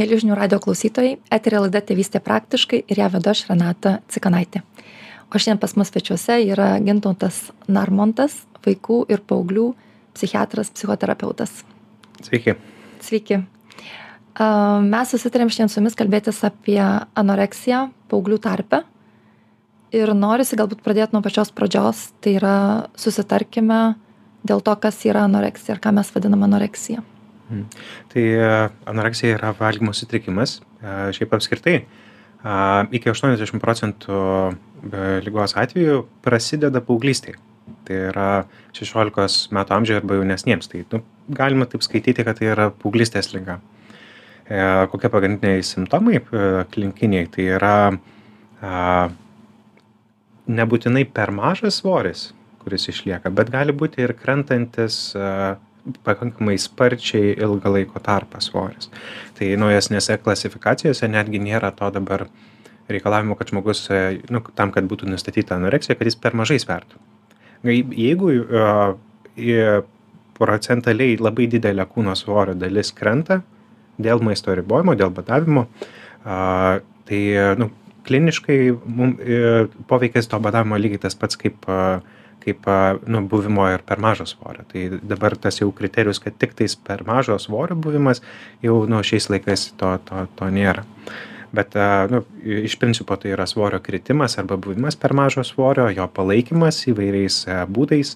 Mėly žinių radio klausytojai, eterė laida Tėvystė praktiškai ir ją vedu aš Renata Cikanaitė. O šiandien pas mus svečiuose yra Gintautas Narmontas, vaikų ir paauglių psichiatras, psichoterapeutas. Sveiki. Sveiki. Mes susitarėm šiandien su jumis kalbėtis apie anoreksiją paauglių tarpe. Ir norisi galbūt pradėti nuo pačios pradžios, tai yra susitarkime dėl to, kas yra anoreksija ir ką mes vadiname anoreksija. Mhm. Tai e, anoreksija yra valgymo sutrikimas. E, šiaip apskritai, e, iki 80 procentų lygos atveju prasideda paauglystėje. Tai yra 16 metų amžiuje arba jaunesniems. Tai nu, galima taip skaityti, kad tai yra paauglystės lyga. Kokie pagrindiniai simptomai klinikiniai? Tai yra nebūtinai per mažas svoris, kuris išlieka, bet gali būti ir krentantis pakankamai sparčiai ilgą laiko tarpą svoris. Tai naujesnėse klasifikacijose netgi nėra to dabar reikalavimo, kad žmogus, e, nu, tam, kad būtų nustatyta anoreksija, kad jis per mažai svertų. Jeigu uh, procentaliai labai didelė kūno svorio dalis krenta dėl maisto ribojimo, dėl badavimo, uh, tai nu, kliniškai mum, uh, poveikis to badavimo lygiai tas pats kaip uh, kaip nu, buvimo ir per mažo svorio. Tai dabar tas jau kriterijus, kad tik tais per mažo svorio buvimas, jau nu, šiais laikais to, to, to nėra. Bet nu, iš principo tai yra svorio kritimas arba buvimas per mažo svorio, jo palaikymas įvairiais būdais,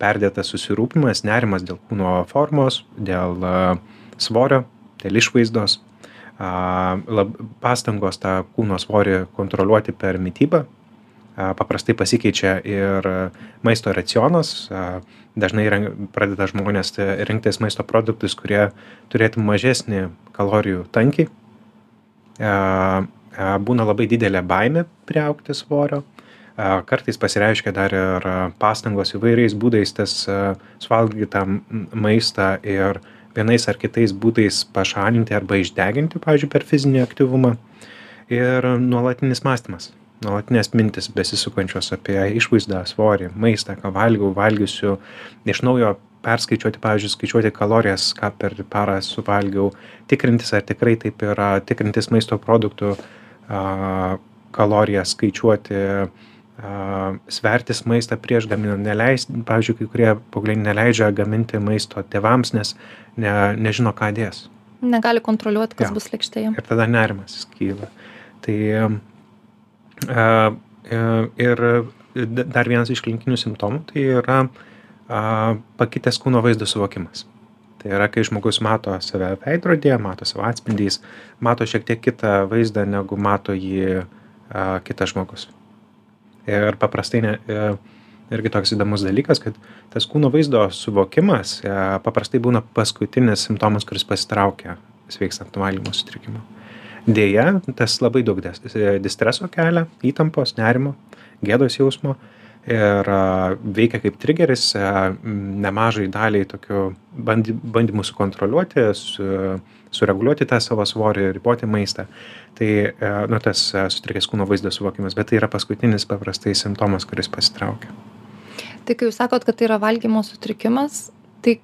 perdėtas susirūpimas, nerimas dėl kūno formos, dėl svorio, dėl išvaizdos, pastangos tą kūno svorį kontroliuoti per mytybą, paprastai pasikeičia ir maisto racionas. Dažnai pradeda žmonės rinktis maisto produktus, kurie turėtų mažesnį kalorijų tankį. Būna labai didelė baime priaukti svorio. Kartais pasireiškia dar ir pastangos įvairiais būdais tas suvalgyti tą maistą ir vienais ar kitais būdais pašalinti arba išdeginti, pavyzdžiui, per fizinį aktyvumą. Ir nuolatinis mąstymas nuolatinės mintys besisukančios apie išvaizdą, svorį, maistą, ką valgiau, valgysiu, iš naujo perskaičiuoti, pavyzdžiui, skaičiuoti kalorijas, ką per parą suvalgiau, tikrintis, ar tikrai taip yra, tikrintis maisto produktų a, kalorijas, skaičiuoti, a, svertis maistą prieš gaminant, neleisti, pavyzdžiui, kai kurie paaugliai neleidžia gaminti maisto tėvams, nes ne, nežino, ką dės. Negali kontroliuoti, kas bus lėkštėje. Ir tada nerimas kyla. Tai Ir dar vienas iš klinikinių simptomų tai yra pakitęs kūno vaizdo suvokimas. Tai yra, kai žmogus mato save veidrodėje, mato savo atspindys, mato šiek tiek kitą vaizdą, negu mato jį kitas žmogus. Ir paprastai, ne, e, irgi toks įdomus dalykas, kad tas kūno vaizdo suvokimas e, paprastai būna paskutinis simptomas, kuris pasitraukia sveikstant valgymo sutrikimu deja tas labai daug distreso kelia įtampos nerimo gėdos jausmo ir veikia kaip trigeris nemažai daliai tokių bandy, bandymų sukontroliuoti, su, sureguliuoti tą savo svorį, riboti maistą. Tai nu, tas sutrikęs kūno vaizdo suvokimas, bet tai yra paskutinis paprastai simptomas, kuris pasitraukia. Tai kai jūs sakot, kad tai yra valgymo sutrikimas, tai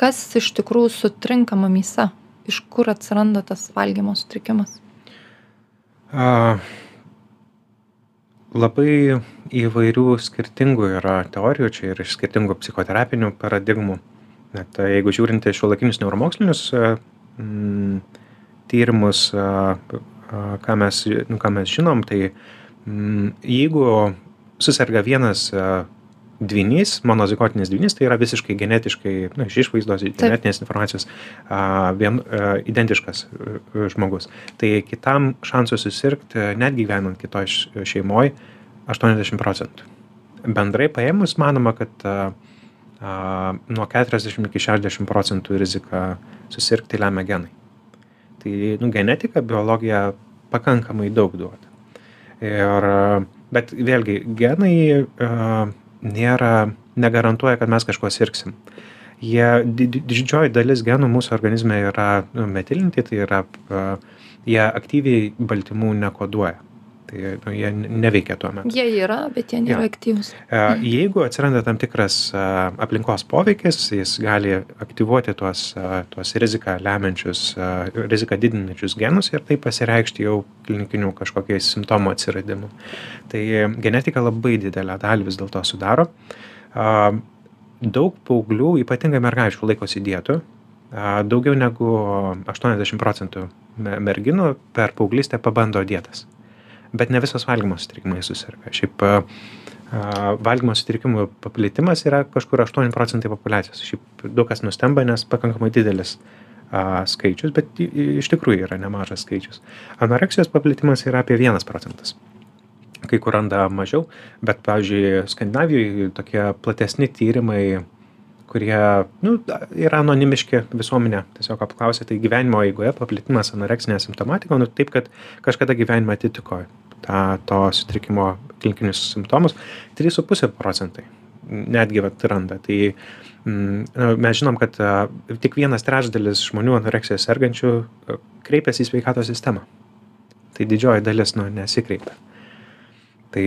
kas iš tikrųjų sutrinka mamyse? Iš kur atsiranda tas valgymo sutrikimas? A, labai įvairių skirtingų yra teorijų, čia ir iš skirtingų psichoterapinių paradigmų. Net jeigu žiūrint į šiuolaikinius neuromokslinius m, tyrimus, a, a, ką, mes, nu, ką mes žinom, tai m, jeigu susirga vienas a, dvynys monozigotinis dvynys tai yra visiškai genetiškai na iš išvaizdos genetinės informacijos a vien a identiškas žmogus. Tai kitam šansų susirgt netgi gyvenant kitoj šeimoj aštuoniasdešim procentų. Bendrai paėmus manoma kad a a nuo keturiasdešim iki šešiasdešim procentų riziką susirgti lemia genai. Tai nu genetika biologija pakankamai daug duoda. Ir bet vėlgi genai a nėra, negarantuoja, kad mes kažko sirgsim. Jie, didžioji dalis genų mūsų organizme yra nu, metilinti, tai yra, jie aktyviai baltymų nekoduoja. Tai nu, jie neveikia tuo metu. Jie yra, bet jie nėra Jo. aktyvūs. E, Jeigu atsiranda tam tikras e, aplinkos poveikis, jis gali aktyvuoti tuos, e, tuos riziką lemiančius, riziką didinančius genus ir tai pasireikšti jau klinikinių kažkokiais simptomų atsiradimu. Tai genetika labai didelę dalį vis dėlto sudaro. Daug paauglių, ypatingai mergaičių, laikosi dietų. Daugiau negu 80 procentų me- merginų per paauglystę pabando dietas. Bet ne visos valgymo sutrikimai susirga. Šiaip valgymo sutrikimų paplitimas yra kažkur 8 procentai populacijos. Šiaip daug kas nustemba, nes pakankamai didelis skaičius, bet iš tikrųjų yra nemažas skaičius. Anoreksijos paplitimas yra apie 1 procentas. Kai kur randa mažiau, bet, pavyzdžiui, Skandinavijoje tokie platesni tyrimai, kurie nu, yra anonimiški visuomenė, tiesiog apklausė, tai gyvenimo eigoje paplitimas anoreksinė simptomatika, nu, taip, kad kažkada gyvenime atitiko tą, to sutrikimo klinikinius simptomus, 3,5 procentai netgi vat, randa. Tai mm, mes žinom, kad a, tik vienas trečdalis žmonių anoreksija sergančių kreipiasi į sveikatos sistemą. Tai didžioji dalis nu, nesikreipia. Tai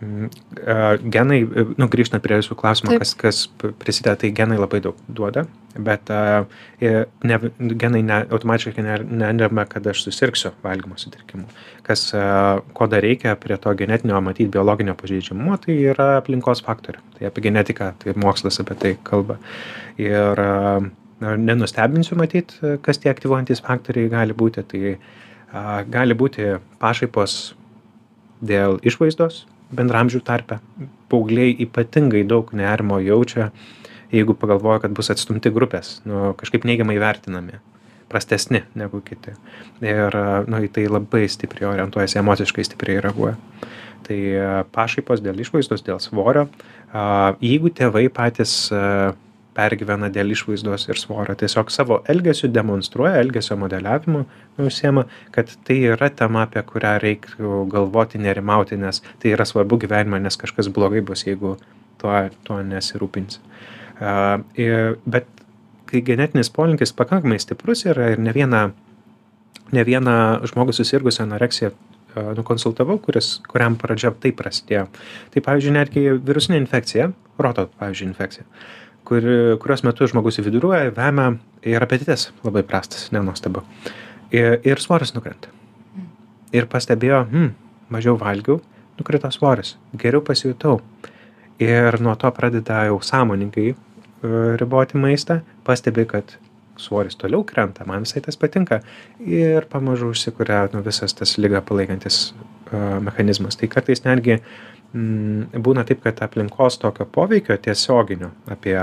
genai, e, nu, grįžtant prie jūsų klausimo, Taip. kas, kas prisideda, tai genai labai daug duoda, bet e, ne, genai ne, automatiškai ne- nelemia, kad aš susirgsiu valgymo sutrikimu. Kas, a, ko dar reikia prie to genetinio, matyti, biologinio pažeidžiamumo, tai yra aplinkos faktorių. Tai apie genetiką, tai mokslas apie tai kalba. Ir na, nenustebinsiu matyti, kas tie aktyvuojantis faktoriai gali būti. Tai a, gali būti pašaipos dėl išvaizdos bendramžių tarpe. Paugliai ypatingai daug nerimo jaučia, jeigu pagalvoja, kad bus atstumti grupės, nu, kažkaip neigiamai vertinami, prastesni negu kiti. Ir nu, į tai labai stipriai orientuojasi, emociškai stipriai reaguoja. Tai a, pašaipos dėl išvaizdos, dėl svorio. Jeigu tėvai patys a, pergyvena dėl išvaizdos ir svorio, tiesiog savo elgesiu demonstruoja, elgesio modeliavimu užsiema, kad tai yra tema, apie kurią reiktų galvoti, nerimauti, nes tai yra svarbu gyvenime, nes kažkas blogai bus, jeigu tuo, tuo nesirūpinsi. Uh, ir, bet kai genetinis polinkis pakankamai stiprus yra ir ne vieną, ne vieną žmogų susirgusią anoreksiją nukonsultavau, kuris, kuriam pradžia tai prasidėjo. Tai pavyzdžiui, netgi virusinė infekcija, roto, pavyzdžiui, infekcija, kur, kurios metu žmogus įviduruoja, vemia ir apetitas labai prastas, nenuostabu. Ir, ir svoris nukrenta. Ir pastebėjo, hm, mažiau valgiau, nukrito svoris, geriau pasijutau. Ir nuo to pradeda jau sąmoningai e, riboti maistą, pastebi, kad svoris toliau krenta, man visai tas patinka. Ir pamažu užsikuria nu, visas tas lygą palaikantis uh, mechanizmas. Tai kartais netgi mm, būna taip, kad aplinkos tokio poveikio tiesioginio apie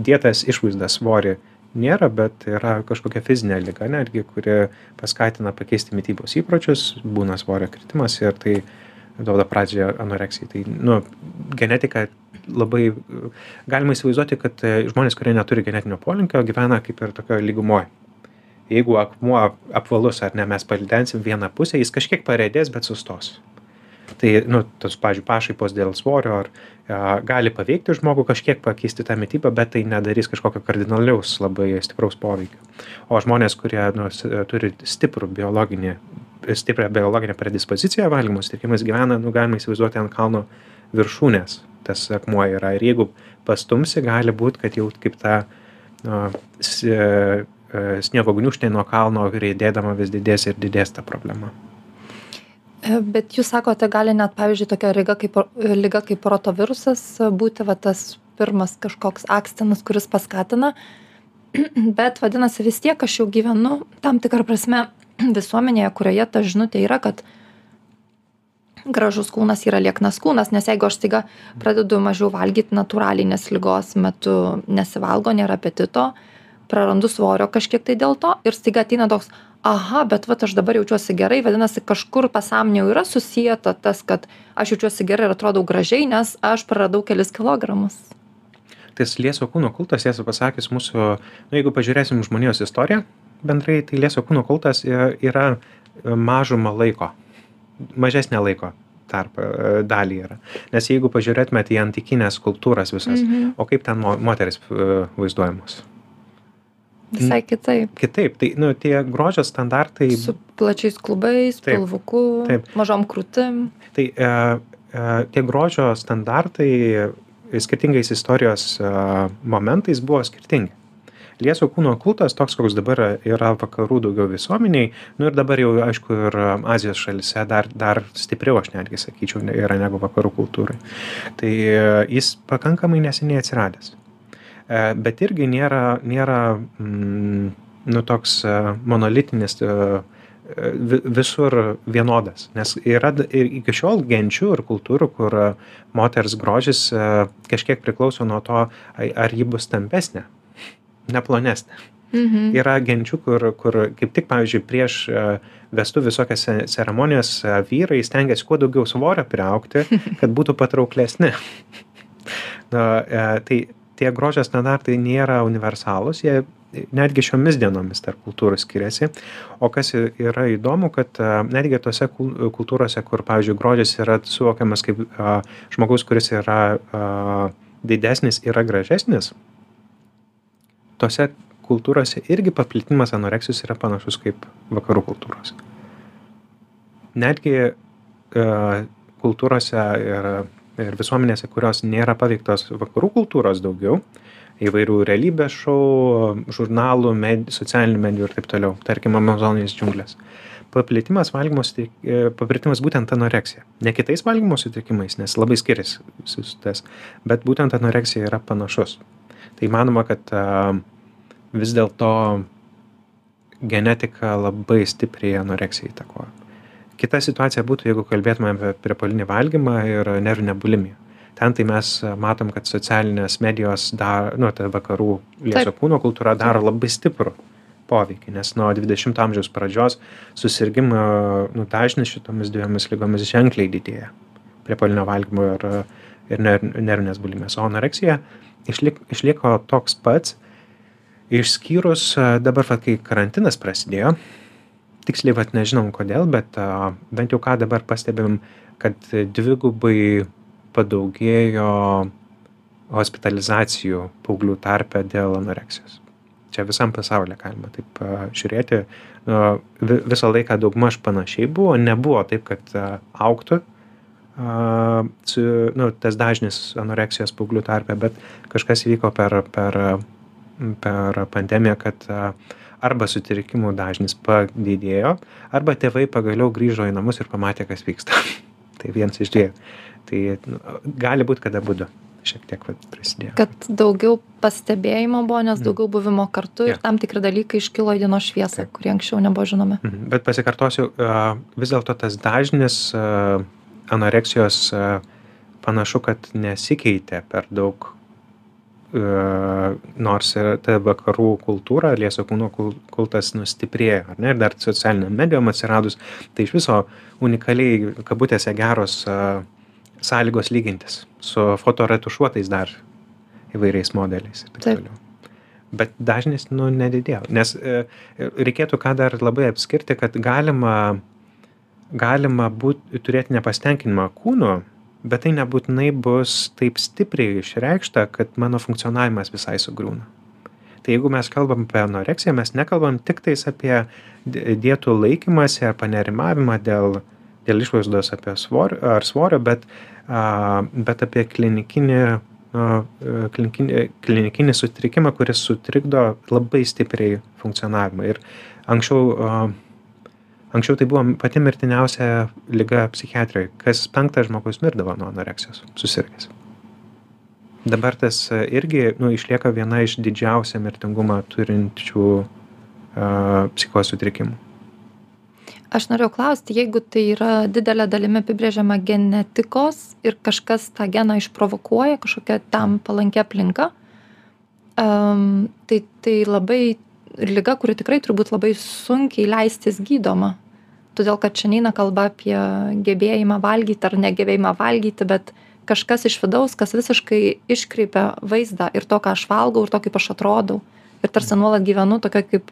dietas, išvaizdą, svorį nėra, bet yra kažkokia fizinė lyga netgi, kuri paskatina pakeisti mytybos įpročius, būna svorio kritimas ir tai duoda pradžią anoreksijai. Tai, nu, genetika labai, galima įsivaizduoti, kad e, žmonės, kurie neturi genetinio polinkio, gyvena kaip ir tokio lygumoje. Jeigu akmuo apvalus ar ne, mes palidensim vieną pusę, jis kažkiek paredės, bet sustos. Tai, nu, tos, pažiūrėjau, pašaipos dėl svorio ar a, gali paveikti žmogų, kažkiek pakeisti tą mytybą, bet tai nedarys kažkokio kardinaliaus labai stipraus poveikio. O žmonės, kurie nu, turi stiprų biologinį, stiprią biologinę predispoziciją valgymo sutrikimais gyvena, nu, galima įsivaizduoti ant kalno viršūnės tas akmuo yra. Ir jeigu pastumsi, gali būti, kad jau kaip ta nu, sniego gniužtė nuo kalno reidėdama vis didės ir didės ta problema. E, Bet jūs sakote, gali net, pavyzdžiui, tokia lyga kaip, lyga kaip rotavirusas būti va, tas pirmas kažkoks akstinas, kuris paskatina. Bet vadinasi, vis tiek aš jau gyvenu tam tikrą prasme visuomenėje, kurioje ta žinutė yra, kad gražus kūnas yra lieknas kūnas, nes jeigu aš staiga pradedu mažiau valgyti natūraliai, nes lygos metu nesivalgo, nėra apetito, prarandu svorio kažkiek tai dėl to ir staiga ateina toks, aha, bet va aš dabar jaučiuosi gerai, vadinasi, kažkur pasąmonė jau yra susijęta tas, kad aš jaučiuosi gerai ir atrodau gražiai, nes aš praradau kelis kilogramus. Tas lieso kūno kultas, tiesą pasakius, mūsų, nu, jeigu pažiūrėsim žmonijos istoriją, bendrai, tai lieso kūno kultas yra, yra mažuma laiko, mažesnė laiko tarp e, dalį yra. Nes jeigu pažiūrėtumėte į antikinės kultūras visas, Mhm. o kaip ten mo- moteris e, vaizduojamos? Visai kitaip. Kitaip, tai nu, tie grožio standartai. Su plačiais klubais, Taip, pilvuku, taip. mažom krūtim. Tai e, e, tie grožio standartai skirtingais istorijos e, momentais buvo skirtingi. Lieso kūno kultas, toks koks dabar yra vakarų daugiau visuomeniai, nu ir dabar jau, aišku, ir Azijos šalise dar, dar stipriau, aš netgi sakyčiau, yra negu vakarų kultūrai. Tai e, jis pakankamai neseniai atsiradęs. E, bet irgi nėra, nėra mm, nu, toks e, monolitinis visur vienodas. Nes yra ir iki šiol genčių ir kultūrų, kur moters grožis kažkiek priklauso nuo to, ar ji bus tampesnė neplonesnė. Mhm. Yra genčių, kur, kur kaip tik, pavyzdžiui, prieš e, vestų visokias ceremonijas e, vyrai stengiasi kuo daugiau svorio priaukti, kad būtų patrauklesni. Na, e, tai tie grožio standartai nėra universalūs, jie netgi šiomis dienomis tarp kultūrų skiriasi. O kas yra įdomu, kad netgi tose kultūrose, kur, pavyzdžiui, grožis yra suvokiamas kaip žmogus, kuris yra didesnis, yra gražesnis, tose kultūrose irgi paplitimas anoreksijos yra panašus kaip vakarų kultūrose. Netgi e, kultūrose ir, ir visuomenėse, kurios nėra paveiktos vakarų kultūros daugiau, įvairių realybės šou, žurnalų, med, socialinių medijų ir taip toliau, tarkim, Amazonijos džiunglės. Paplitimas valgymo e, paplitimas būtent anoreksija. Ne kitais valgymo sutrikimais, nes labai skiriasi tas, bet būtent anoreksija yra panašus. Tai manoma, kad vis dėlto genetika labai stipriai anoreksiją įtakoja. Kita situacija būtų, jeigu kalbėtume apie priepolinį valgymą ir nervinę bulimiją. Ten tai mes matom, kad socialinės medijos, dar, nu, tai vakarų lieso kūno kultūra daro labai stiprų poveikį, nes nuo 20 amžiaus pradžios susirgymo nu, dažnis šitomis dviejomis lygomis ženkliai didėja. Priepolinio valgymo ir, ir nervinės bulimės. O anoreksija išlik, išliko toks pats, Išskyrus dabar, va, kai karantinas prasidėjo, tiksliai vat nežinom kodėl, bet bent jau ką dabar pastebim, kad dvigubai padaugėjo hospitalizacijų paauglių tarpe dėl anoreksijos. Čia visam pasaulyje galima taip žiūrėti. Visą laiką daugmaž panašiai buvo, nebuvo taip, kad a, auktų a, su, nu, tas dažnis anoreksijos paauglių tarpe, bet kažkas įvyko per, per per pandemiją, kad arba sutrikimų dažnis padidėjo, arba tėvai pagaliau grįžo į namus ir pamatė, kas vyksta. tai vienas iš dviejų. Tai nu, gali būti, kada būdu šiek tiek vat, prisidėjo. Kad daugiau pastebėjimo buvo, nes mm. daugiau buvimo kartu yeah. ir tam tikri dalykai iškilo į dienos šviesą, Taip. kurie anksčiau nebuvo žinomi. Mm. Bet pasikartosiu, vis dėlto tas dažnis anoreksijos panašu, kad nesikeitė per daug nors ir ta vakarų kultūra, lieso kūno kultas nustiprėjo, ar ne, ir dar socialiniam medijom atsiradus, tai iš viso unikaliai, kabutėse, geros uh, sąlygos lygintis su fotoretušuotais dar įvairiais modeliais ir taip, taip. toliau. Bet dažnis, nu, nedidėjo, nes e, reikėtų ką dar labai apskirti, kad galima, galima būt, turėti nepastenkinimą kūnu, bet tai nebūtinai bus taip stipriai išreikšta, kad mano funkcionavimas visai sugriūna. Tai jeigu mes kalbam apie anoreksiją, mes nekalbam tik tais apie dietų laikymasi ar panerimavimą dėl, dėl išvaizdos apie svorio, ar svorio, bet, a, bet apie klinikinį, a, klinikinį, klinikinį sutrikimą, kuris sutrikdo labai stipriai funkcionavimą. Ir anksčiau a, anksčiau tai buvo pati mirtiniausia liga psichiatrijoj kas penktas žmogus mirdavo nuo anoreksijos susirgęs dabar tas e, irgi nu, išlieka viena iš didžiausią mirtingumą turinčių uh, psichikos sutrikimų. Aš norėjau klausti, jeigu tai yra didelė dalimi apibrėžiama genetikos ir kažkas tą geną išprovokuoja, kažkokia tam palankia aplinka, um, tai, tai labai liga, kuri tikrai turbūt labai sunkiai leistis gydoma. Todėl, kad čia neina kalba apie gebėjimą valgyti ar negebėjimą valgyti, bet kažkas iš vidaus, kas visiškai iškreipia vaizdą ir to, ką aš valgau, ir to, kaip aš atrodau. Ir tarsi nuolat gyvenu tokia kaip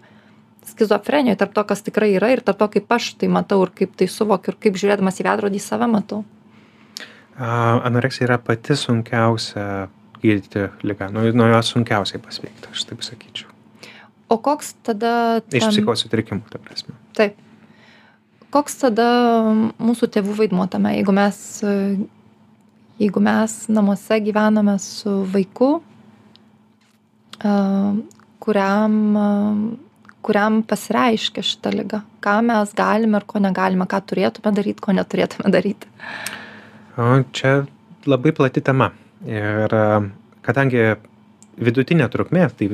skizofrenijoje tarp to, kas tikrai yra ir tarp to, kaip aš tai matau ir kaip tai suvokiu ir kaip žiūrėdamas į veidrodį save matau. Anoreksija yra pati sunkiausia gydyti lyga, nuo, nuo jos sunkiausiai pasveikti, aš taip sakyčiau o koks tada Iš tam- psichikos sutrikimų, ta prasme. Taip. Koks tada mūsų tėvų vaidmuo tame, jeigu mes, jeigu mes namuose gyvename su vaiku, kuriam, kuriam pasireiškia šitą lygą, ką mes galime ir ko negalime, ką turėtume daryti, ko neturėtume daryti. Čia labai plati tema. Ir kadangi vidutinė trukmė, tai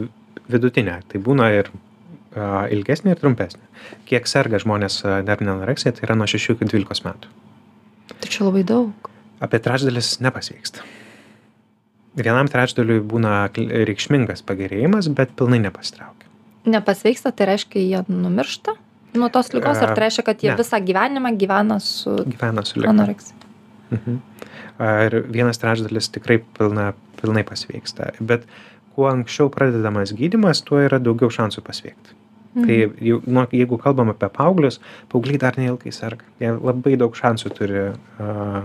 vidutinė, tai būna ir a, ilgesnė ir trumpesnė. Kiek serga žmonės nervinė anoreksija, tai yra nuo 6 iki 12 metų. Tai čia labai daug. Apie trečdalis nepasveiksta. Vienam trečdaliui būna reikšmingas pagerėjimas, bet pilnai nepasitraukia. Nepasveiksta, tai reiškia, jie numiršta nuo tos lygos, ar tai reiškia, kad jie Ne. visą gyvenimą gyvena su Gyvena su anoreksija. Mhm. Ir vienas trečdalis tikrai pilna, pilnai pasveiksta. Bet kuo anksčiau pradedamas gydimas, tuo yra daugiau šansų pasveikti. Mhm. Tai jau, nu, jeigu kalbam apie paauglius, paaugliai dar neilgai serga. Jie labai daug šansų turi uh,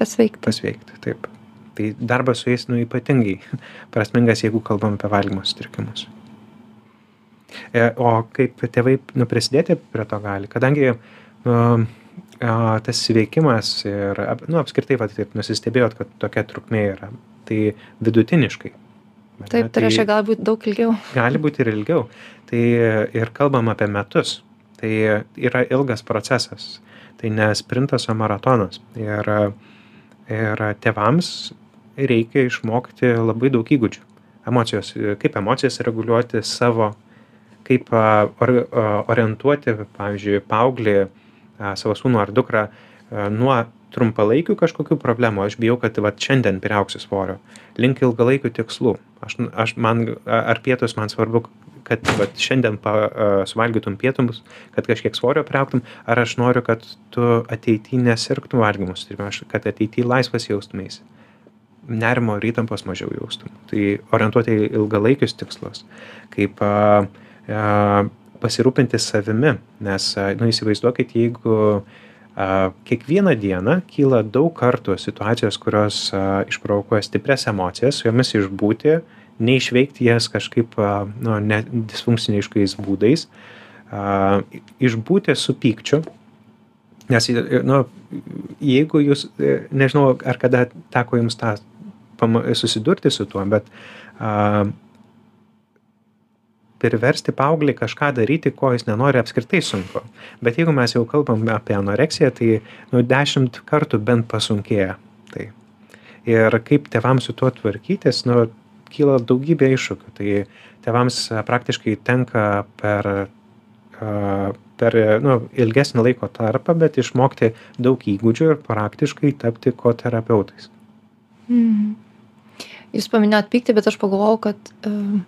Pasveikti. pasveikti. Taip. Tai darbas su jais nu, ypatingai prasmingas, jeigu kalbam apie valgymo sutrikimus. E, o kaip tėvai nu, prisidėti prie to gali, kadangi a, tas sveikimas ir nu, apskritai, va, taip nusistebėjot, kad tokia trukmė yra, tai vidutiniškai. Taip, tai reiškia galbūt daug ilgiau. gali būti ir ilgiau. Tai ir kalbam apie metus. Tai yra ilgas procesas. Tai ne sprintas, o maratonas. Ir, ir tėvams reikia išmokti labai daug įgūdžių. Emocijos, kaip emocijas reguliuoti savo, kaip or, orientuoti, pavyzdžiui, paauglį, savo sūnų ar dukrą nuo trumpalaikių kažkokių problemų. Aš bijau, kad vat, šiandien priauksiu svorio. Link ilgalaikių tikslų. Aš, aš man, ar pietus man svarbu, kad vat, šiandien pa, suvalgytum pietumus, kad kažkiek svorio priauktum, ar aš noriu, kad tu ateityje nesirgtum valgymus, kad ateityje laisvas jaustumėsi nerimo ir įtampos mažiau jaustum. Tai orientuoti į ilgalaikius tikslus, kaip a, a, pasirūpinti savimi, nes, a, nu, įsivaizduokit, jeigu a, kiekvieną dieną kyla daug kartų situacijos, kurios išprovokuoja stiprias emocijas, su jomis išbūti, neišveikti jas kažkaip nu, ne, disfunkciniškais būdais, a, išbūti su pykčiu, Nes, nu, jeigu jūs, nežinau, ar kada teko jums tą susidurti su tuo, bet a, priversti paauglį kažką daryti, ko jis nenori apskritai sunku. Bet jeigu mes jau kalbam apie anoreksiją, tai nu, dešimt kartų bent pasunkėja. Tai. Ir kaip tėvams su tuo tvarkytis, nu, kyla daugybė iššūkių. Tai tėvams a, praktiškai tenka per a, per nu, ilgesnį laiko tarpą, bet išmokti daug įgūdžių ir praktiškai tapti koterapeutais. Mhm. Jūs paminėjot pyktį, bet aš pagalvojau, kad um,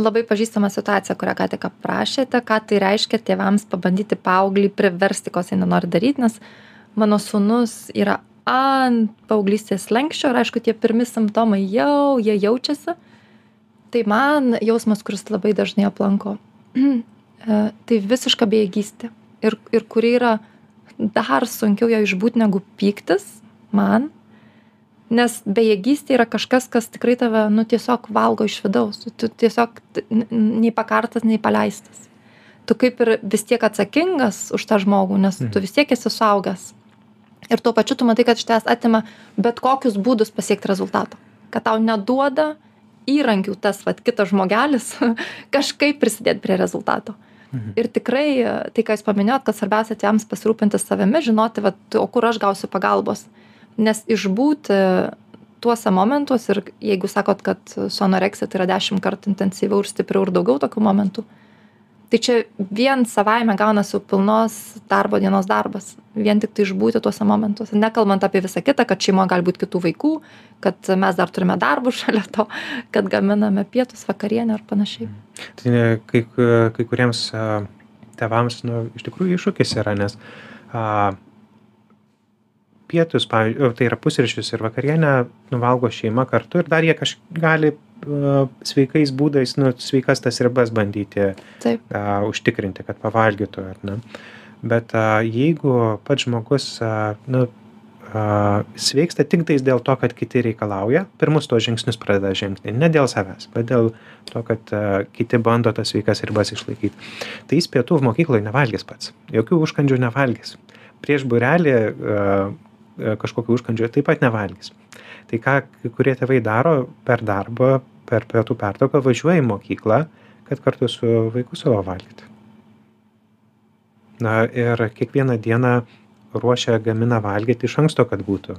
labai pažįstama situacija, kurią ką tik aprašėte, ką tai reiškia tėvams pabandyti paauglį priversti, ko jis nenori daryti, nes mano sunus yra ant paauglystės lenkščio ir aišku, tie pirmi simptomai jau, jie jaučiasi. Tai man jausmas, kuris labai dažnai aplanko, tai visiška bejėgystė. Ir, ir kuri yra dar sunkiau ją išbūti negu pyktis man, nes bejėgystė yra kažkas, kas tikrai tave, nu, tiesiog valgo iš vidaus. Tu tiesiog nei pakartas, nei paleistas. Tu kaip ir vis tiek atsakingas už tą žmogų, nes tu vis tiek esi suaugęs. Ir tuo pačiu tu matai, kad iš tavęs atima bet kokius būdus pasiekti rezultato. Kad tau neduoda įrankių tas, vad, kitas žmogelis kažkaip prisidėti prie rezultato. Mhm. Ir tikrai tai, ką jūs paminėjot, kad svarbiausia tėvams pasirūpinti savimi, žinoti, vat, o kur aš gausiu pagalbos nes išbūti tuose momentuose ir jeigu sakot, kad su anoreksija tai yra dešimt kartų intensyviau ir stipriau ir daugiau tokių momentų, tai čia vien savaime gaunasi pilnos darbo dienos darbas, vien tik tai išbūti tuose momentuose, nekalbant apie visą kitą, kad šeimoje gali būti kitų vaikų, kad mes dar turime darbų šalia to, kad gaminame pietus, vakarienę ar panašiai. Tai kai, kai kuriems tevams nu, iš tikrųjų iššūkis yra, nes a, pietus, pavyzdžiui, tai yra pusryčius ir vakarienę nuvalgo šeima kartu ir dar jie kažkaip gali sveikais būdais, nu, sveikas tas ribas bandyti Taip. uh, užtikrinti, kad pavalgytų, ar ne. Bet uh, jeigu pats žmogus uh, nu, a, sveiksta tik tais dėl to, kad kiti reikalauja, pirmus tos žingsnius pradeda žengti. Ne dėl savęs, bet dėl to, kad a, kiti bando tas sveikas ribas išlaikyti. Tai jis pietų mokykloje nevalgys pats. Jokių užkandžių nevalgys. Prieš burelį a, kažkokiu užkandžiu taip pat nevalgys. Tai ką kurie tėvai daro per darbą, per pietų pertrauką, važiuoja į mokyklą, kad kartu su vaiku savo valgyti. Na ir kiekvieną dieną ruošia, gamina valgyti iš anksto, kad būtų.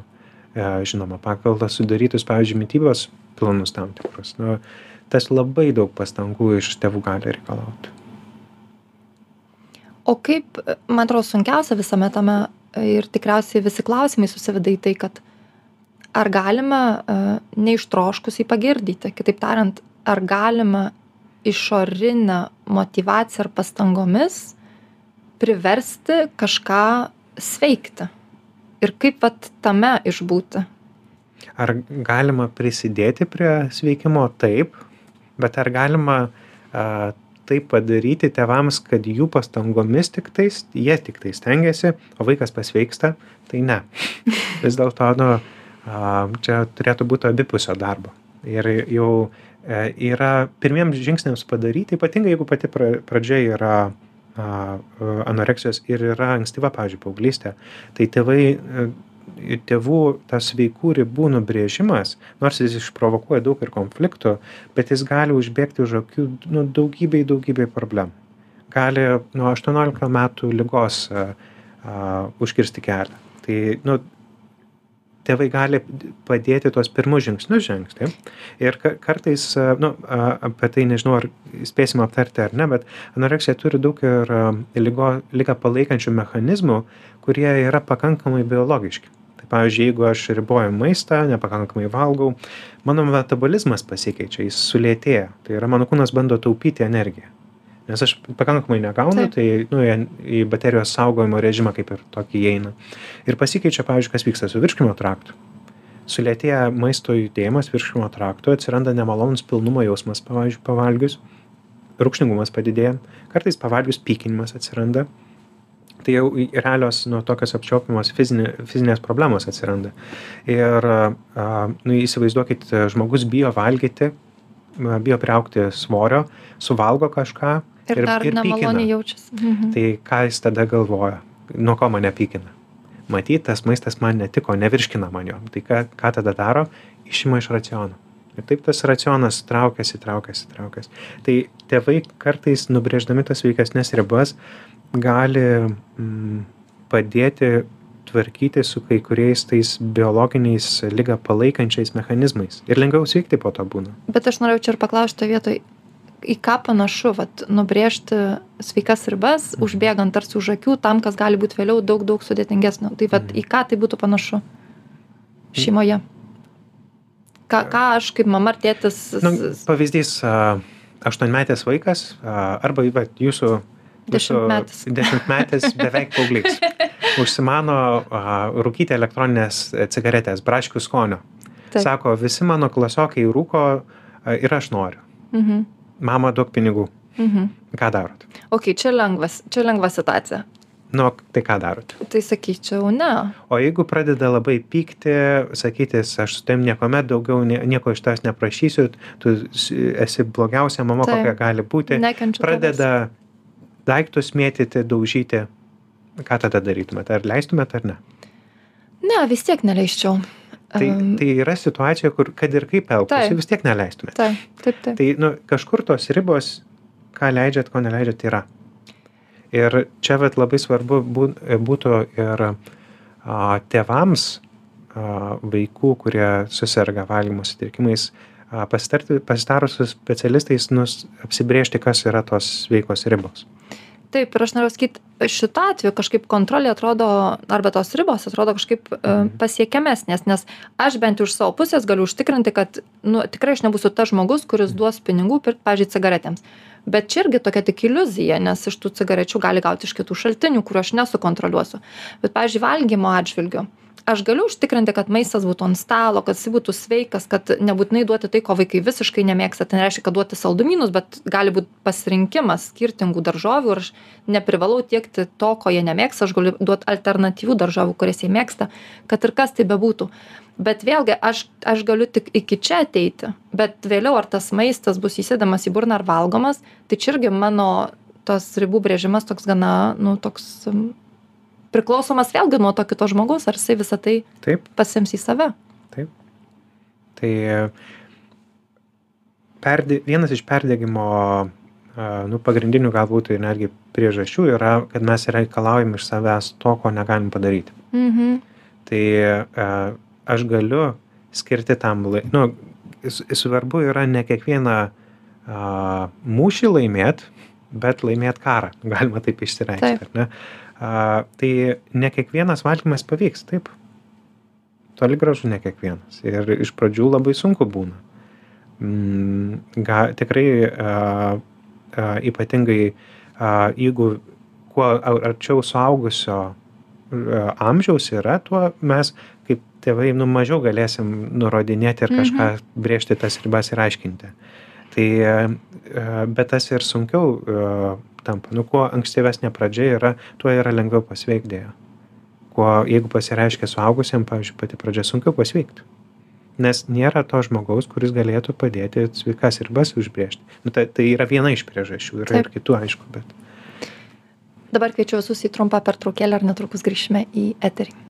E, žinoma, pagal sudarytus, pavyzdžiui, mytybos planus tam tikrus. Nu, tas labai daug pastangų iš tėvų gali reikalauti. O kaip, man atrodo, sunkiausia visame tame ir tikriausiai visi klausimai susiveda į tai, kad ar galima uh, neištroškus jį pagirdyti, kitaip tariant, ar galima išorinę motivaciją ar pastangomis priversti kažką sveikti? Ir kaip vat tame išbūti? Ar galima prisidėti prie sveikimo? Taip. Bet ar galima a, tai padaryti tėvams kad jų pastangomis tiktais jie tiktai stengiasi o vaikas pasveiksta tai ne. Vis dėlto nu čia turėtų būti abipusio darbo. Ir jau e, yra pirmiems žingsniams padaryti ypatingai jeigu pati pradžia yra anoreksijos ir yra ankstyva, pavyzdžiui, paauglystė, tai tėvai, e, tėvų tas veikų ribų nubrėžimas, nors jis išprovokuoja daug ir konfliktų, bet jis gali užbėgti už akių nu, daugybei, daugybei problemų. Gali nuo 18 metų lygos a, a, užkirsti kelią. Tai nu, tėvai gali padėti tuos pirmus žingsnius žengti. Ir kartais, nu, apie tai nežinau, ar spėsim aptarti ar ne, bet anoreksija turi daug ir lygo, lygą palaikančių mechanizmų, kurie yra pakankamai biologiški. Tai pavyzdžiui, jeigu aš riboju maistą, nepakankamai valgau, mano metabolizmas pasikeičia, jis sulėtėja. Tai yra mano kūnas bando taupyti energiją nes aš pakankamai negaunu, tai nu, į baterijos saugojimo režimą kaip ir tokį įeina. Ir pasikeičia, pavyzdžiui, kas vyksta su virškimo traktu. Sulėtėja maisto judėjimas virškimo traktu, atsiranda nemalonus pilnumo jausmas, pavyzdžiui, pavalgius, rūkšningumas padidėja, kartais pavalgius pykinimas atsiranda. Tai jau realios nu, tokios apčiopiamos fizinė, fizinės problemos atsiranda. Ir nu, įsivaizduokit, žmogus bijo valgyti, bijo priaukti svorio, suvalgo kažką, Ir, ir dar ir nemaloniai jaučiasi. Mhm. Tai ką jis tada galvoja, nuo ko mane pykina? Matyt, tas maistas man netiko, nevirškina man jo. Tai ką, ką tada daro? Išima iš raciono. Ir taip tas racionas traukiasi, traukiasi, traukiasi. Tai tėvai kartais nubrėždami tas veikesnės ribas gali mm, padėti tvarkyti su kai kuriais tais biologiniais ligą palaikančiais mechanizmais. Ir lengviau sveikti po to būna. Bet aš norėjau čia ir paklausti vietoj, į ką panašu vat nubrėžti sveikas ribas mhm. užbėgant tarsi už akių tam kas gali būt vėliau daug daug sudėtingesnio tai vat į ką tai būtų panašu šeimoje ką ką aš kaip mama ar tėtis nu, pavyzdys aštuonmetės vaikas arba vat, jūsų Dešimtmetis. Dešimtmetis beveik paauglys. Užsimano uh, rūkyti elektroninės cigaretės, braškių skonio. Taip. Sako, visi mano klasiokai rūko uh, ir aš noriu. Mhm mama duok pinigų. Mhm. Ką darot? Ok, čia lengvas, čia lengva situacija. Nu, tai ką darot? Tai sakyčiau, ne. O jeigu pradeda labai pykti, sakytis, aš su tavim niekuomet daugiau nieko iš tavęs neprašysiu, tu esi blogiausia mama, Taip. kokia gali būti. Nekenčiu pradeda tavęs. Daiktus mėtyti, daužyti. Ką tada darytumėte? Ar leistumėte ar ne? Ne, vis tiek neleisčiau. Tai, tai yra situacija, kur kad ir kaip elgtųsi, vis tiek neleistume. Taip, taip, taip. Tai nu, kažkur tos ribos, ką leidžiat, ko neleidžiat, yra. Ir čia vat, labai svarbu būtų ir a, tėvams a, vaikų, kurie susirga valgymo sutrikimais, pasitarus su specialistais, nus, apsibriežti, kas yra tos sveikos ribos taip ir aš norėjau sakyt šituo atveju kažkaip kontrolė atrodo arba tos ribos atrodo kažkaip e, mhm. pasiekiamesnės nes aš bent iš savo pusės galiu užtikrinti kad nu tikrai aš nebūsiu tas žmogus kuris mhm. duos pinigų pirkt pavyzdžiui cigaretėms bet čia irgi tokia tik iliuzija nes iš tų cigarečių gali gauti iš kitų šaltinių kurių aš nesukontroliuosiu bet pavyzdžiui valgymo atžvilgiu aš galiu užtikrinti kad maistas būtų ant stalo kad jisai būtų sveikas kad nebūtinai duoti tai ko vaikai visiškai nemėgsta. Tai nereiškia kad duoti saldumynus bet gali būt pasirinkimas skirtingų daržovių ir aš neprivalau tiekti to ko jie nemėgsta. Aš galiu duot alternatyvių daržovių kurias jie mėgsta kad ir kas tai bebūtų. Bet vėlgi aš aš galiu tik iki čia ateiti bet vėliau ar tas maistas bus įsėdamas į burną ar valgomas tai čia irgi mano tas ribų brėžimas toks gana nu toks priklausomas vėlgi nuo to kito žmogaus, ar jisai visą tai Taip, pasims į save. taip. Tai perdė, vienas iš perdėgymo nu, pagrindinių galbūt ir netgi priežasčių yra, kad mes reikalaujam iš savęs to, ko negalim padaryti. Mhm. Tai aš galiu skirti tam laiką. Nu, svarbu yra ne kiekvieną mūšį laimėt, bet laimėt karą. Galima taip išsireikšti. Taip. A, tai ne kiekvienas valgymas pavyks, taip. Toli gražu ne kiekvienas. Ir iš pradžių labai sunku būna. Mm, ga, tikrai a, a, ypatingai, a, jeigu kuo arčiau suaugusio a, amžiaus yra, tuo mes kaip tėvai nu, mažiau galėsim nurodinėti ir kažką mhm. brėžti tas ribas ir aiškinti. Tai, a, bet tas ir sunkiau a, tampa. Nu, kuo ankstyvesnė pradžia yra, tuo yra lengviau pasveikti dėja. Kuo, jeigu pasireiškia suaugusiam, pavyzdžiui, pati pradžia sunkiau pasveikti. Nes nėra to žmogaus, kuris galėtų padėti sveikas ribas užbriežti. Nu, tai, tai yra viena iš priežasčių, yra Taip. ir kitų, aišku, bet. Dabar kviečiu visus į trumpą pertraukėlę ir netrukus grįžime į eterį.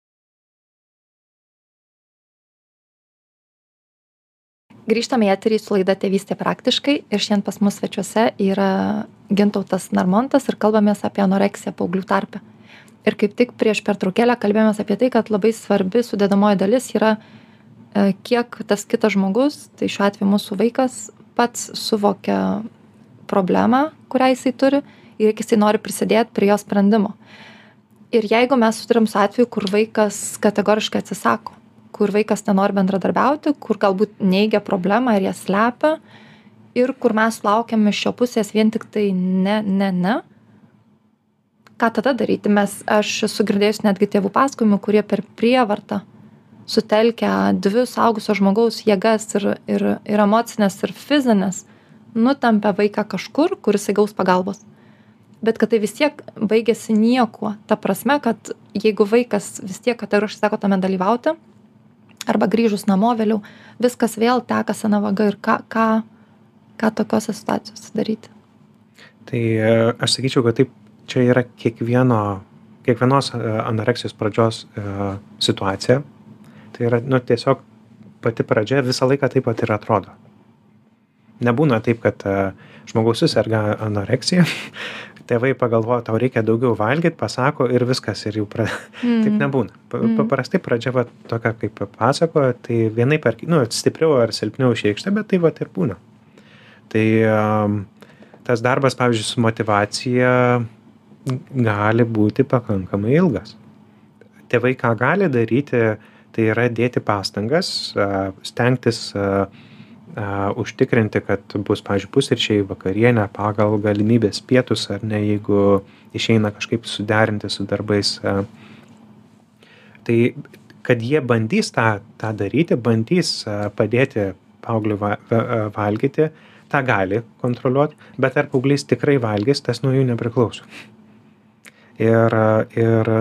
Grįžtame į eterį su laida Tėvystė praktiškai ir šiandien pas mus svečiuose yra Gintautas Narmontas ir kalbamės apie anoreksiją paauglių tarpe. Ir kaip tik prieš pertraukėlę kalbėjomės apie tai, kad labai svarbi sudėdamoji dalis yra, e, kiek tas kitas žmogus, tai šiuo atveju mūsų vaikas, pats suvokia problemą, kurią jisai turi ir kiek jisai nori prisidėti prie jos sprendimo. Ir jeigu mes suturim su atveju, kur vaikas kategoriškai atsisako, kur vaikas nenori bendradarbiauti, kur galbūt neigia problemą ir ją slepia, ir kur mes laukiam iš jo pusės vien tik tai ne, ne, ne. Ką tada daryti? Mes, aš esu girdėjus netgi tėvų pasakojimų, kurie per prievartą sutelkia dvi saugusio žmogaus jėgas ir, ir, ir emocinės, ir fizinės, nutampia vaiką kažkur, kuris įgaus pagalbos. Bet kad tai vis tiek baigėsi niekuo. Ta prasme, kad jeigu vaikas vis tiek kategoriškai sako tame dalyvauti, arba grįžus namo vėliau, viskas vėl teka sena vaga ir ką, ką, ką tokiose situacijose daryti? Tai e, aš sakyčiau, kad taip, čia yra kiekvieno, kiekvienos e, anoreksijos pradžios e, situacija. Tai yra, nu, tiesiog pati pradžia visą laiką taip pat ir atrodo. Nebūna taip, kad žmogus susirga anoreksija, tėvai pagalvoja, tau reikia daugiau valgyti, pasako ir viskas, ir jau pra... mm. taip nebūna. Mm. Paprastai pradžia va, tokia, kaip pasakoja, tai vienai per, nu, stipriau ar silpniau išreikšta, bet tai va ir būna. Tai tas darbas, pavyzdžiui, su motivacija gali būti pakankamai ilgas. Tėvai ką gali daryti, tai yra dėti pastangas, stengtis užtikrinti, kad bus, pavyzdžiui, pusryčiai vakarienė pagal galimybės pietus ar ne, jeigu išeina kažkaip suderinti su darbais. Tai kad jie bandys tą, tą daryti, bandys padėti paaugliui valgyti, tą gali kontroliuot, bet ar paauglys tikrai valgys, tas nuo jų nepriklauso. Ir, ir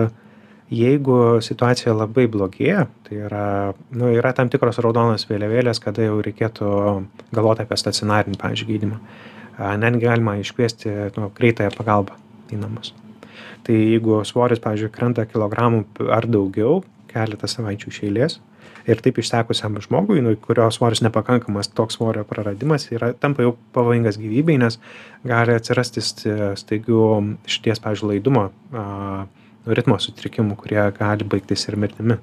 jeigu situacija labai blogėja, tai yra, nu, yra tam tikros raudonos vėliavėlės, kada jau reikėtų galvoti apie stacionarinį, pavyzdžiui, gydimą. Netgi galima iškviesti nu, greitąją pagalbą į namus. Tai jeigu svoris, pavyzdžiui, krenta kilogramų ar daugiau keletą savaičių iš eilės, ir taip išsekusiam žmogui, nu, kurio svoris nepakankamas, toks svorio praradimas yra, tampa jau pavojingas gyvybei, nes gali atsirasti staigių šties, pavyzdžiui, laidumo ritmo sutrikimų, kurie gali baigtis ir mirtimi.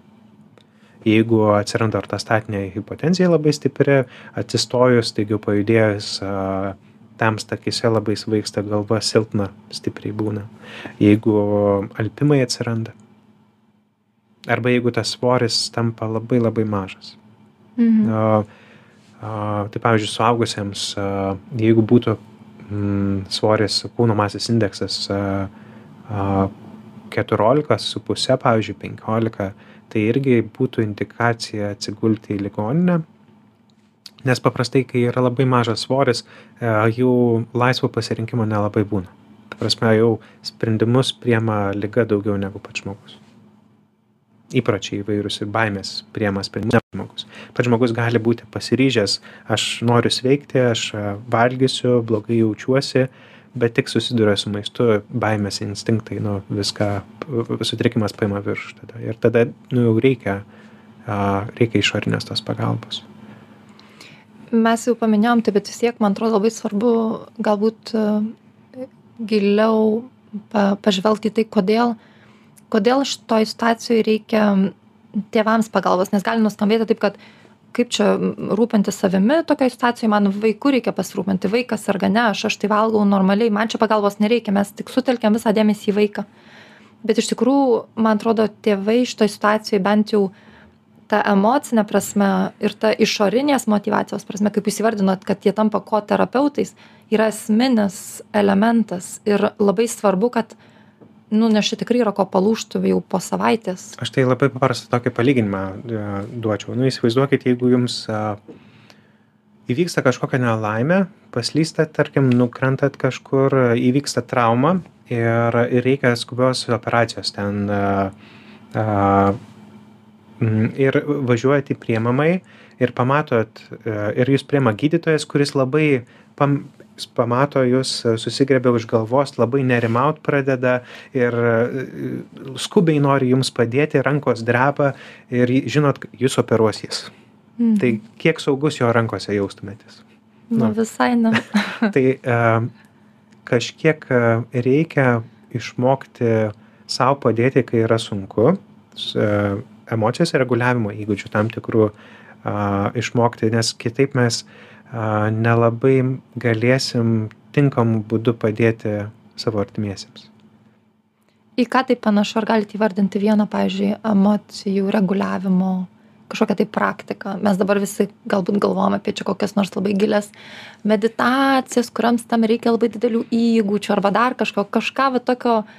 Jeigu atsiranda ortostatinė hipotenzija labai stipri, atsistojus, staigiau pajudėjus, tamsta akise labai svaigsta galva, silpna, stipriai būna. Jeigu alpimai atsiranda, arba jeigu tas svoris tampa labai labai mažas. Mhm. O, o, tai pavyzdžiui, suaugusiems, jeigu būtų mm, svoris kūno masės indeksas 14,5, pavyzdžiui, 15, tai irgi būtų indikacija atsigulti į ligoninę. Nes paprastai kai yra labai mažas svoris e, jų laisvo pasirinkimo nelabai būna. Ta prasme jau sprendimus priema liga daugiau negu pats žmogus. Įpročiai įvairūs ir baimės priema sprendimus žmogus. Pats žmogus gali būti pasiryžęs aš noriu sveikti aš e, valgysiu blogai jaučiuosi bet tik susiduria su maistu baimės instinktai nu viską sutrikimas paima viršų tada. Ir tada nu jau reikia reikia išorinės tos pagalbos. Mes jau paminėjom tai bet vis tiek man atrodo labai svarbu galbūt e, giliau pa pažvelgt į tai kodėl kodėl šitoj situacijoj reikia tėvams pagalbos nes gali nuskambėti taip kad kaip čia rūpintis savimi tokioj situacijoj man vaiku reikia pasirūpinti vaikas serga ne aš aš tai valgau normaliai man čia pagalbos nereikia mes tik sutelkiam visą dėmesį į vaiką. Bet iš tikrųjų man atrodo tėvai šitoj situacijoj bent jau ta emocine prasme ir ta išorinės motyvacijos prasme kaip jūs įvardinot kad jie tampa koterapeutais yra esminis elementas ir labai svarbu kad nu nes čia tikrai yra ko palūžt jau po savaitės aš tai labai paprastą tokį palyginimą e, duočiau nu įsivaizduokit jeigu jums įvyksta kažkokia nelaimė paslystat tarkim nukrentat kažkur įvyksta trauma ir ir reikia skubios operacijos ten. Ir važiuojat į priemamai ir pamatot, e, ir jūs priema gydytojas, kuris labai pam, jis pamato jūs, susigrebia už galvos, labai nerimaut pradeda ir e, skubiai nori jums padėti, rankos dreba ir žinot, jūs operuos jis. Mhm. Tai kiek saugus jo rankose jaustumėtės? Nu, nu visai ne. tai uh, kažkiek reikia išmokti savo padėti, kai yra sunku. Uh, emocijos reguliavimo įgūdžių tam tikrų išmokti, nes kitaip mes a, nelabai galėsim tinkamų būdų padėti savo artimiesiems. Į ką tai panašu, ar galite įvardinti vieną, pavyzdžiui, emocijų reguliavimo kažkokią tai praktiką. Mes dabar visi galbūt galvojame apie čia kokias nors labai gilias meditacijas, kuriams tam reikia labai didelių įgūdžių arba dar kažko, kažką va tokio uh,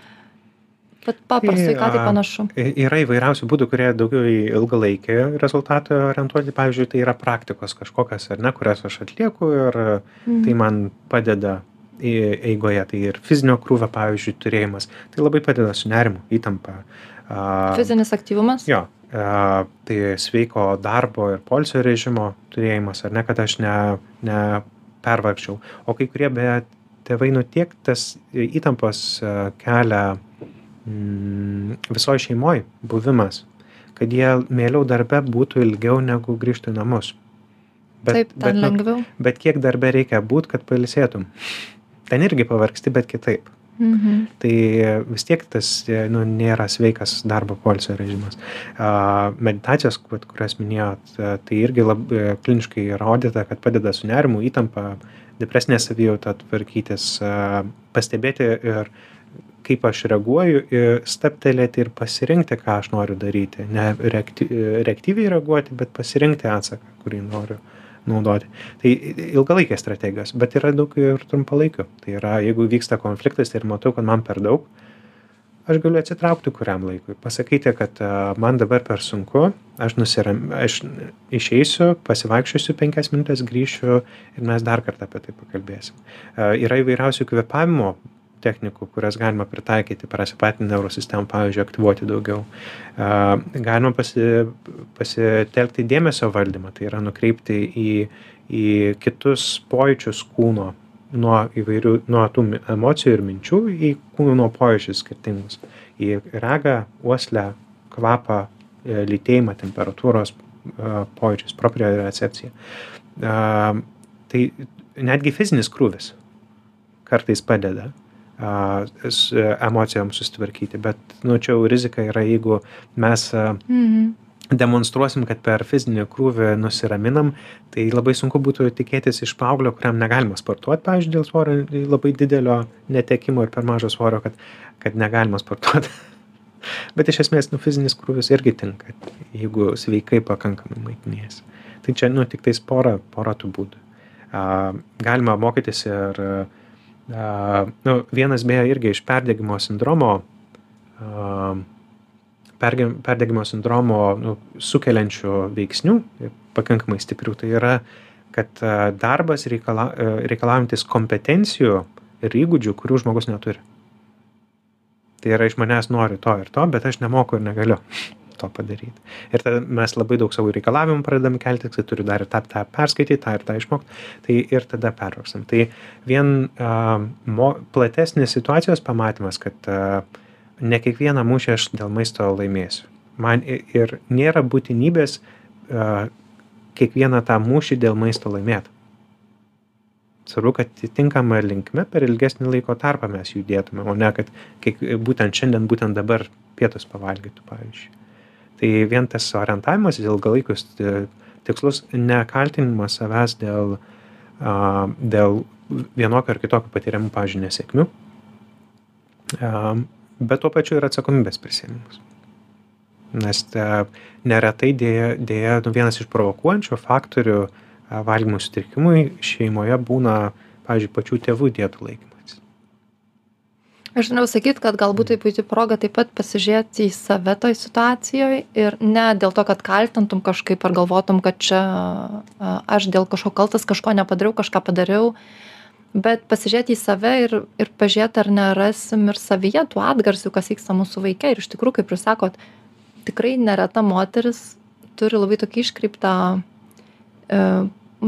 Bet paprastai, ką tai panašu? Yra įvairiausių būdų, kurie daugiau į ilgalaikį rezultatą orientuoti. Pavyzdžiui, tai yra praktikos kažkokias, ar ne, kurias aš atlieku ir tai man padeda eigoje. Tai ir fizinio krūvio, pavyzdžiui, turėjimas. Tai labai padeda su nerimu, įtampa. Fizinis aktyvumas? Jo. Tai sveiko darbo ir polsio režimo turėjimas, ar ne, kad aš ne, ne pervargčiau. O kai kurie, bet tėvai, nu tiek tas įtampos kelia mm, visoj šeimoj buvimas, kad jie mieliau darbe būtų ilgiau negu grįžtų į namus. Bet, Taip, ten bet, nu, lengviau. Bet kiek darbe reikia būti, kad pailsėtum? Ten irgi pavargsti, bet kitaip. Mhm. Tai vis tiek tas nu, nėra sveikas darbo polsio režimas. Meditacijos, kurias minėjot, tai irgi labai kliniškai įrodyta, kad padeda su nerimu, įtampa, depresinė savijauta tvarkytis, pastebėti ir kaip aš reaguoju ir stabtelėti ir pasirinkti, ką aš noriu daryti. Ne reakty, reaktyviai reaguoti, bet pasirinkti atsaką, kurį noriu naudoti. Tai ilgalaikės strategijos, bet yra daug ir trumpalaikių. Tai yra, jeigu vyksta konfliktas ir matau, kad man per daug, aš galiu atsitraukti kuriam laikui. Pasakyti, kad man dabar per sunku, aš, nusiram, aš išeisiu, pasivaikščiosiu penkias minutės, grįšiu ir mes dar kartą apie tai pakalbėsim. Yra įvairiausių kvepavimo technikų, kurias galima pritaikyti parasimpatinį neurosistemą, pavyzdžiui, aktyvuoti daugiau. Galima pasi, pasitelkti dėmesio valdymą, tai yra nukreipti į, į kitus pojūčius kūno, nuo įvairių, nuo tų emocijų ir minčių į kūno pojūčius skirtingus. Į regą, uoslę, kvapą, e, lytėjimą, temperatūros pojūčius, propriorecepciją. Tai netgi fizinis krūvis kartais padeda emocijom susitvarkyti. Bet, nu, čia jau rizika yra, jeigu mes mhm. demonstruosim, kad per fizinį krūvį nusiraminam, tai labai sunku būtų tikėtis iš paauglio, kuriam negalima sportuoti, pavyzdžiui, dėl svorio labai didelio netekimo ir per mažo svorio, kad, kad negalima sportuoti. Bet iš esmės, nu, fizinis krūvis irgi tinka, jeigu sveikai pakankamai maitiniesi. Tai čia, nu, tik tais pora, pora tų būdų. Galima mokytis ir uh, A, nu, vienas beje irgi iš perdegimo sindromo perge- perdegimo sindromo nu, sukeliančių veiksnių, pakankamai stiprių, tai yra, kad a, darbas reikala, a, reikalaujantis kompetencijų ir įgūdžių, kurių žmogus neturi. Tai yra iš manęs nori to ir to, bet aš nemoku ir negaliu to padaryti. Ir tada mes labai daug savo reikalavimų pradedam kelti, tai turiu dar ir tą, tą perskaityti, tą ir tą išmokti, tai ir tada pervargstam. Tai vien uh, mo, platesnis situacijos pamatymas, kad uh, ne kiekvieną mūšį aš dėl maisto laimėsiu. Man ir nėra būtinybės uh, kiekvieną tą mūšį dėl maisto laimėti. Svarbu, kad tinkama linkme per ilgesnį laiko tarpą mes judėtume, o ne kad kiek, būtent šiandien, būtent dabar pietus pavalgytų, pavyzdžiui. Tai vien tas orientavimas į ilgalaikius e, tikslus, nekaltinimas savęs dėl, dėl vienokio ar kitokio patiriamų, pavyzdžiui, nesėkmių, bet tuo pačiu ir atsakomybės prisėmimas. Nes te, neretai dėja, dėja nu, vienas iš provokuojančių faktorių valgymo sutrikimui šeimoje būna, pavyzdžiui, pačių tėvų dietų laikymas. Aš norėjau sakyti, kad galbūt tai puikiai proga taip pat pasižiūrėti į save toj situacijoje ir ne dėl to, kad kaltintum kažkaip ar galvotum, kad čia a, aš dėl kažko kaltas, kažko nepadariau, kažką padariau, bet pasižiūrėti į save ir, ir pažiūrėti, ar nerasim ir savyje tų atgarsių, kas vyksta mūsų vaikai. Ir iš tikrųjų, kaip jūs sakot, tikrai nereta moteris turi labai tokį iškreiptą e,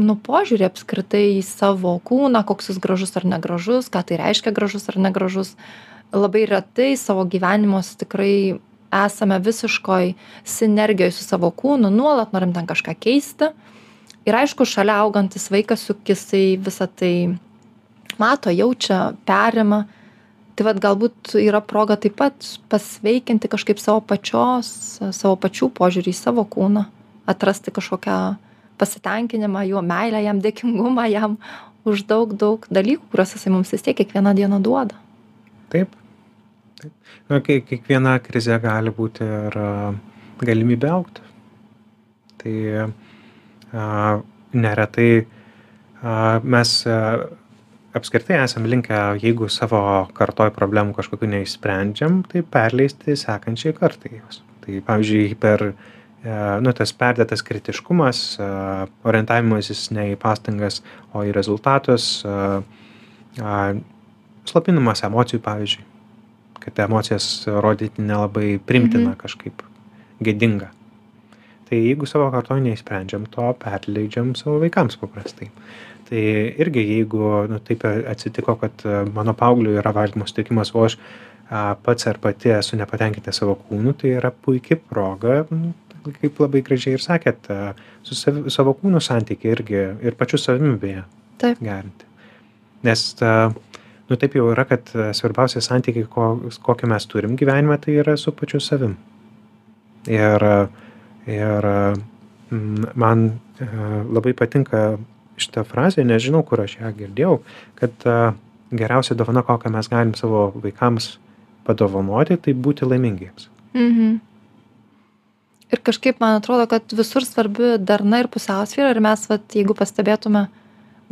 nu, požiūrį apskritai į savo kūną, koks jis gražus ar negražus, ką tai reiškia gražus ar negražus. Labai retai savo gyvenimus tikrai esame visiškoj sinergijoje su savo kūnu, nuolat norim ten kažką keisti. Ir aišku, šalia augantis vaikas, juk jisai visą tai mato, jaučia, perima. Tai vad galbūt yra proga taip pat pasveikinti kažkaip savo pačios, savo pačių požiūrį į savo kūną, atrasti kažkokią pasitenkinimą, jo meilę jam, dėkingumą jam už daug, daug dalykų, kuriuos jisai mums vis tiek kiekvieną dieną duoda. Taip. Taip. Na, kiek, kiekviena krizė gali būti ir galimybė aukti. Tai a, neretai a, mes a, apskritai esam linkę, jeigu savo kartoj problemų kažkokiu neišsprendžiam, tai perleisti sekančiai kartai jos. Tai pavyzdžiui, per e, nu, tas perdėtas kritiškumas, a, orientavimasis ne į pastangas, o į rezultatus, a, slopinimas emocijų, pavyzdžiui, kad emocijas rodyti nelabai primtina Mhm. kažkaip gėdinga. Tai jeigu savo kartoj neįsprendžiam to, perleidžiam savo vaikams paprastai. Tai irgi jeigu nu, taip atsitiko, kad mano paaugliui yra valgymo sutrikimas, o aš a, pats ar pati esu nepatenkinta savo kūnu, tai yra puikia proga, nu, kaip labai gražiai ir sakėt, a, su savi, savo kūnu santykiai irgi ir pačiu savimi beje Taip. gerinti. Nes a, nu taip jau yra, kad a, svarbiausia santykiai, ko, kokį mes turim gyvenime, tai yra su pačiu savim. Ir, ir man labai patinka šitą frazę, nežinau, kur aš ją girdėjau, kad geriausia dovana, kokią mes galim savo vaikams padovanoti, tai būti laimingiems. Mhm. Ir kažkaip man atrodo, kad visur svarbi darna ir pusiausvyrą ir mes, vat, jeigu pastebėtume,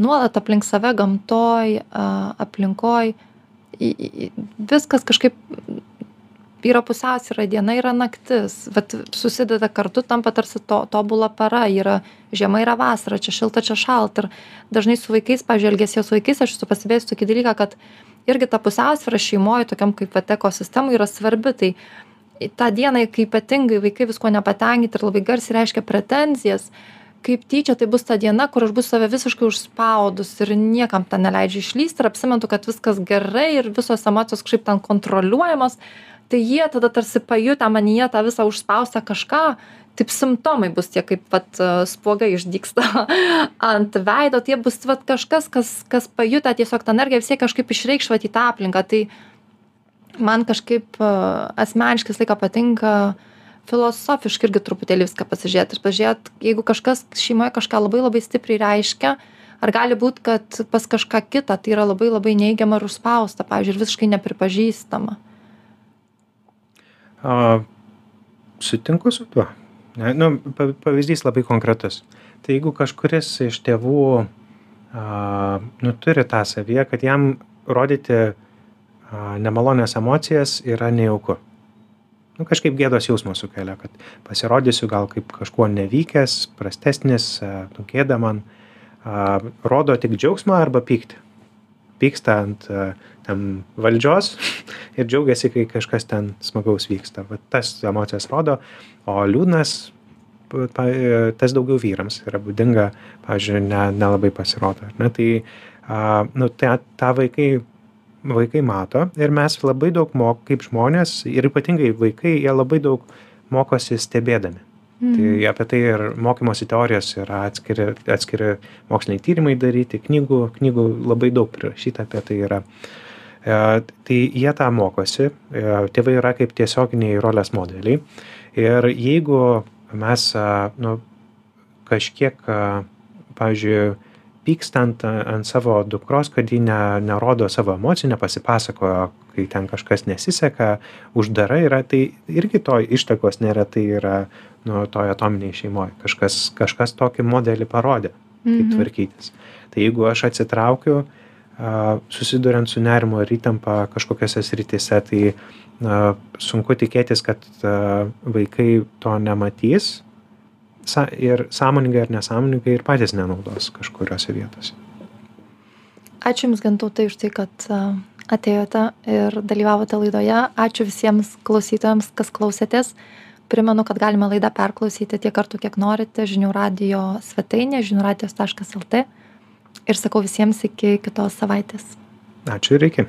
nuolat aplink save, gamtoj, aplinkoj, viskas kažkaip yra pusiausvyra, diena yra naktis, vat, susideda kartu, tampa tarsi to, tobula para, yra žiema, yra vasara, čia šilta, čia šalta. Ir dažnai su vaikais, pavyzdžiui, elgesio su vaikais, aš esu pasibėjęs tokį dalyką, kad irgi ta pusiausvyra šeimoje, tokiam kaip vat ekosistemui yra svarbi. Tai tą dieną, kai ypatingai vaikai visko nepatenkinti ir labai garsiai reiškia pretenzijas, kaip tyčia tai bus ta diena, kur aš bus save visiškai užspaudus ir niekam ten neleidžiu išlysti ir apsimetu, kad viskas gerai ir visos emocijos kažkaip ten kontroliuojamos, tai jie tada tarsi pajutę manyje tą visą užspaustą kažką, taip simptomai bus tie, kaip vat, spuogai išdyksta ant veido, tie bus vat, kažkas, kas, kas pajutę tiesiog tą energiją vis tiek kažkaip išreikšvat į tą aplinką. Tai man kažkaip a, asmeniškai visą laiką patinka filosofiškai irgi truputėlį viską pasižiūrėti ir pažiūrėti, jeigu kažkas šeimoje kažką labai labai stipriai reiškia, ar gali būti, kad pas kažką kitą tai yra labai labai neigiama ir užspausta, pavyzdžiui, ir visiškai nepripažįstama. A, sutinku su tuo. Ne, nu, pa- pavyzdys labai konkretus. Tai jeigu kažkuris iš tėvų a, nu, turi tą savyje, kad jam rodyti a, nemalonės emocijas yra nejauku. nu, kažkaip gėdos jausmą sukelia, kad pasirodysiu gal kaip kažkuo nevykęs, prastesnis, nu, gėda man, a, rodo tik džiaugsmą arba pyktį. Pyksta ant a, ten valdžios ir džiaugiasi, kai kažkas ten smagaus vyksta. Va, tas emocijas rodo, o liūdnas tas daugiau vyrams yra būdinga, pavyzdžiui, ne, nelabai pasirodo. Ne? Tai, a, nu, tai tą vaikai, vaikai mato ir mes labai daug mok, kaip žmonės, ir ypatingai vaikai, jie labai daug mokosi stebėdami. Mm. Tai mhm. apie tai ir mokymosi teorijos yra atskiri, atskiri moksliniai tyrimai daryti, knygų, knygų labai daug prirašyta apie tai yra. E, tai jie tą mokosi, e, tėvai yra kaip tiesioginiai rolės modeliai. Ir jeigu mes nu, kažkiek, pavyzdžiui, pykstant ant savo dukros, kad ji ne, nerodo savo emocijų, nepasipasakojo, kai ten kažkas nesiseka, uždara yra, tai irgi to ištakos neretai yra nu, toj atominiai šeimoje. Kažkas, kažkas tokį modelį parodė, kaip mhm. tvarkytis. Tai jeigu aš atsitraukiu, susiduriant su nerimo ir įtampa kažkokiose srityse, tai na, sunku tikėtis, kad vaikai to nematys ir sąmoningai ar nesąmoningai ir patys nenaudos kažkuriuose vietose. Ačiū Jums, Gantautai, už tai, kad atėjote ir dalyvavote laidoje. Ačiū visiems klausytojams, kas klausėtės. Primenu, kad galime laidą perklausyti tiek kartų, kiek norite žinių radio svetainė žiniųradijos.lt ir sakau visiems iki kitos savaitės. Ačiū ir iki.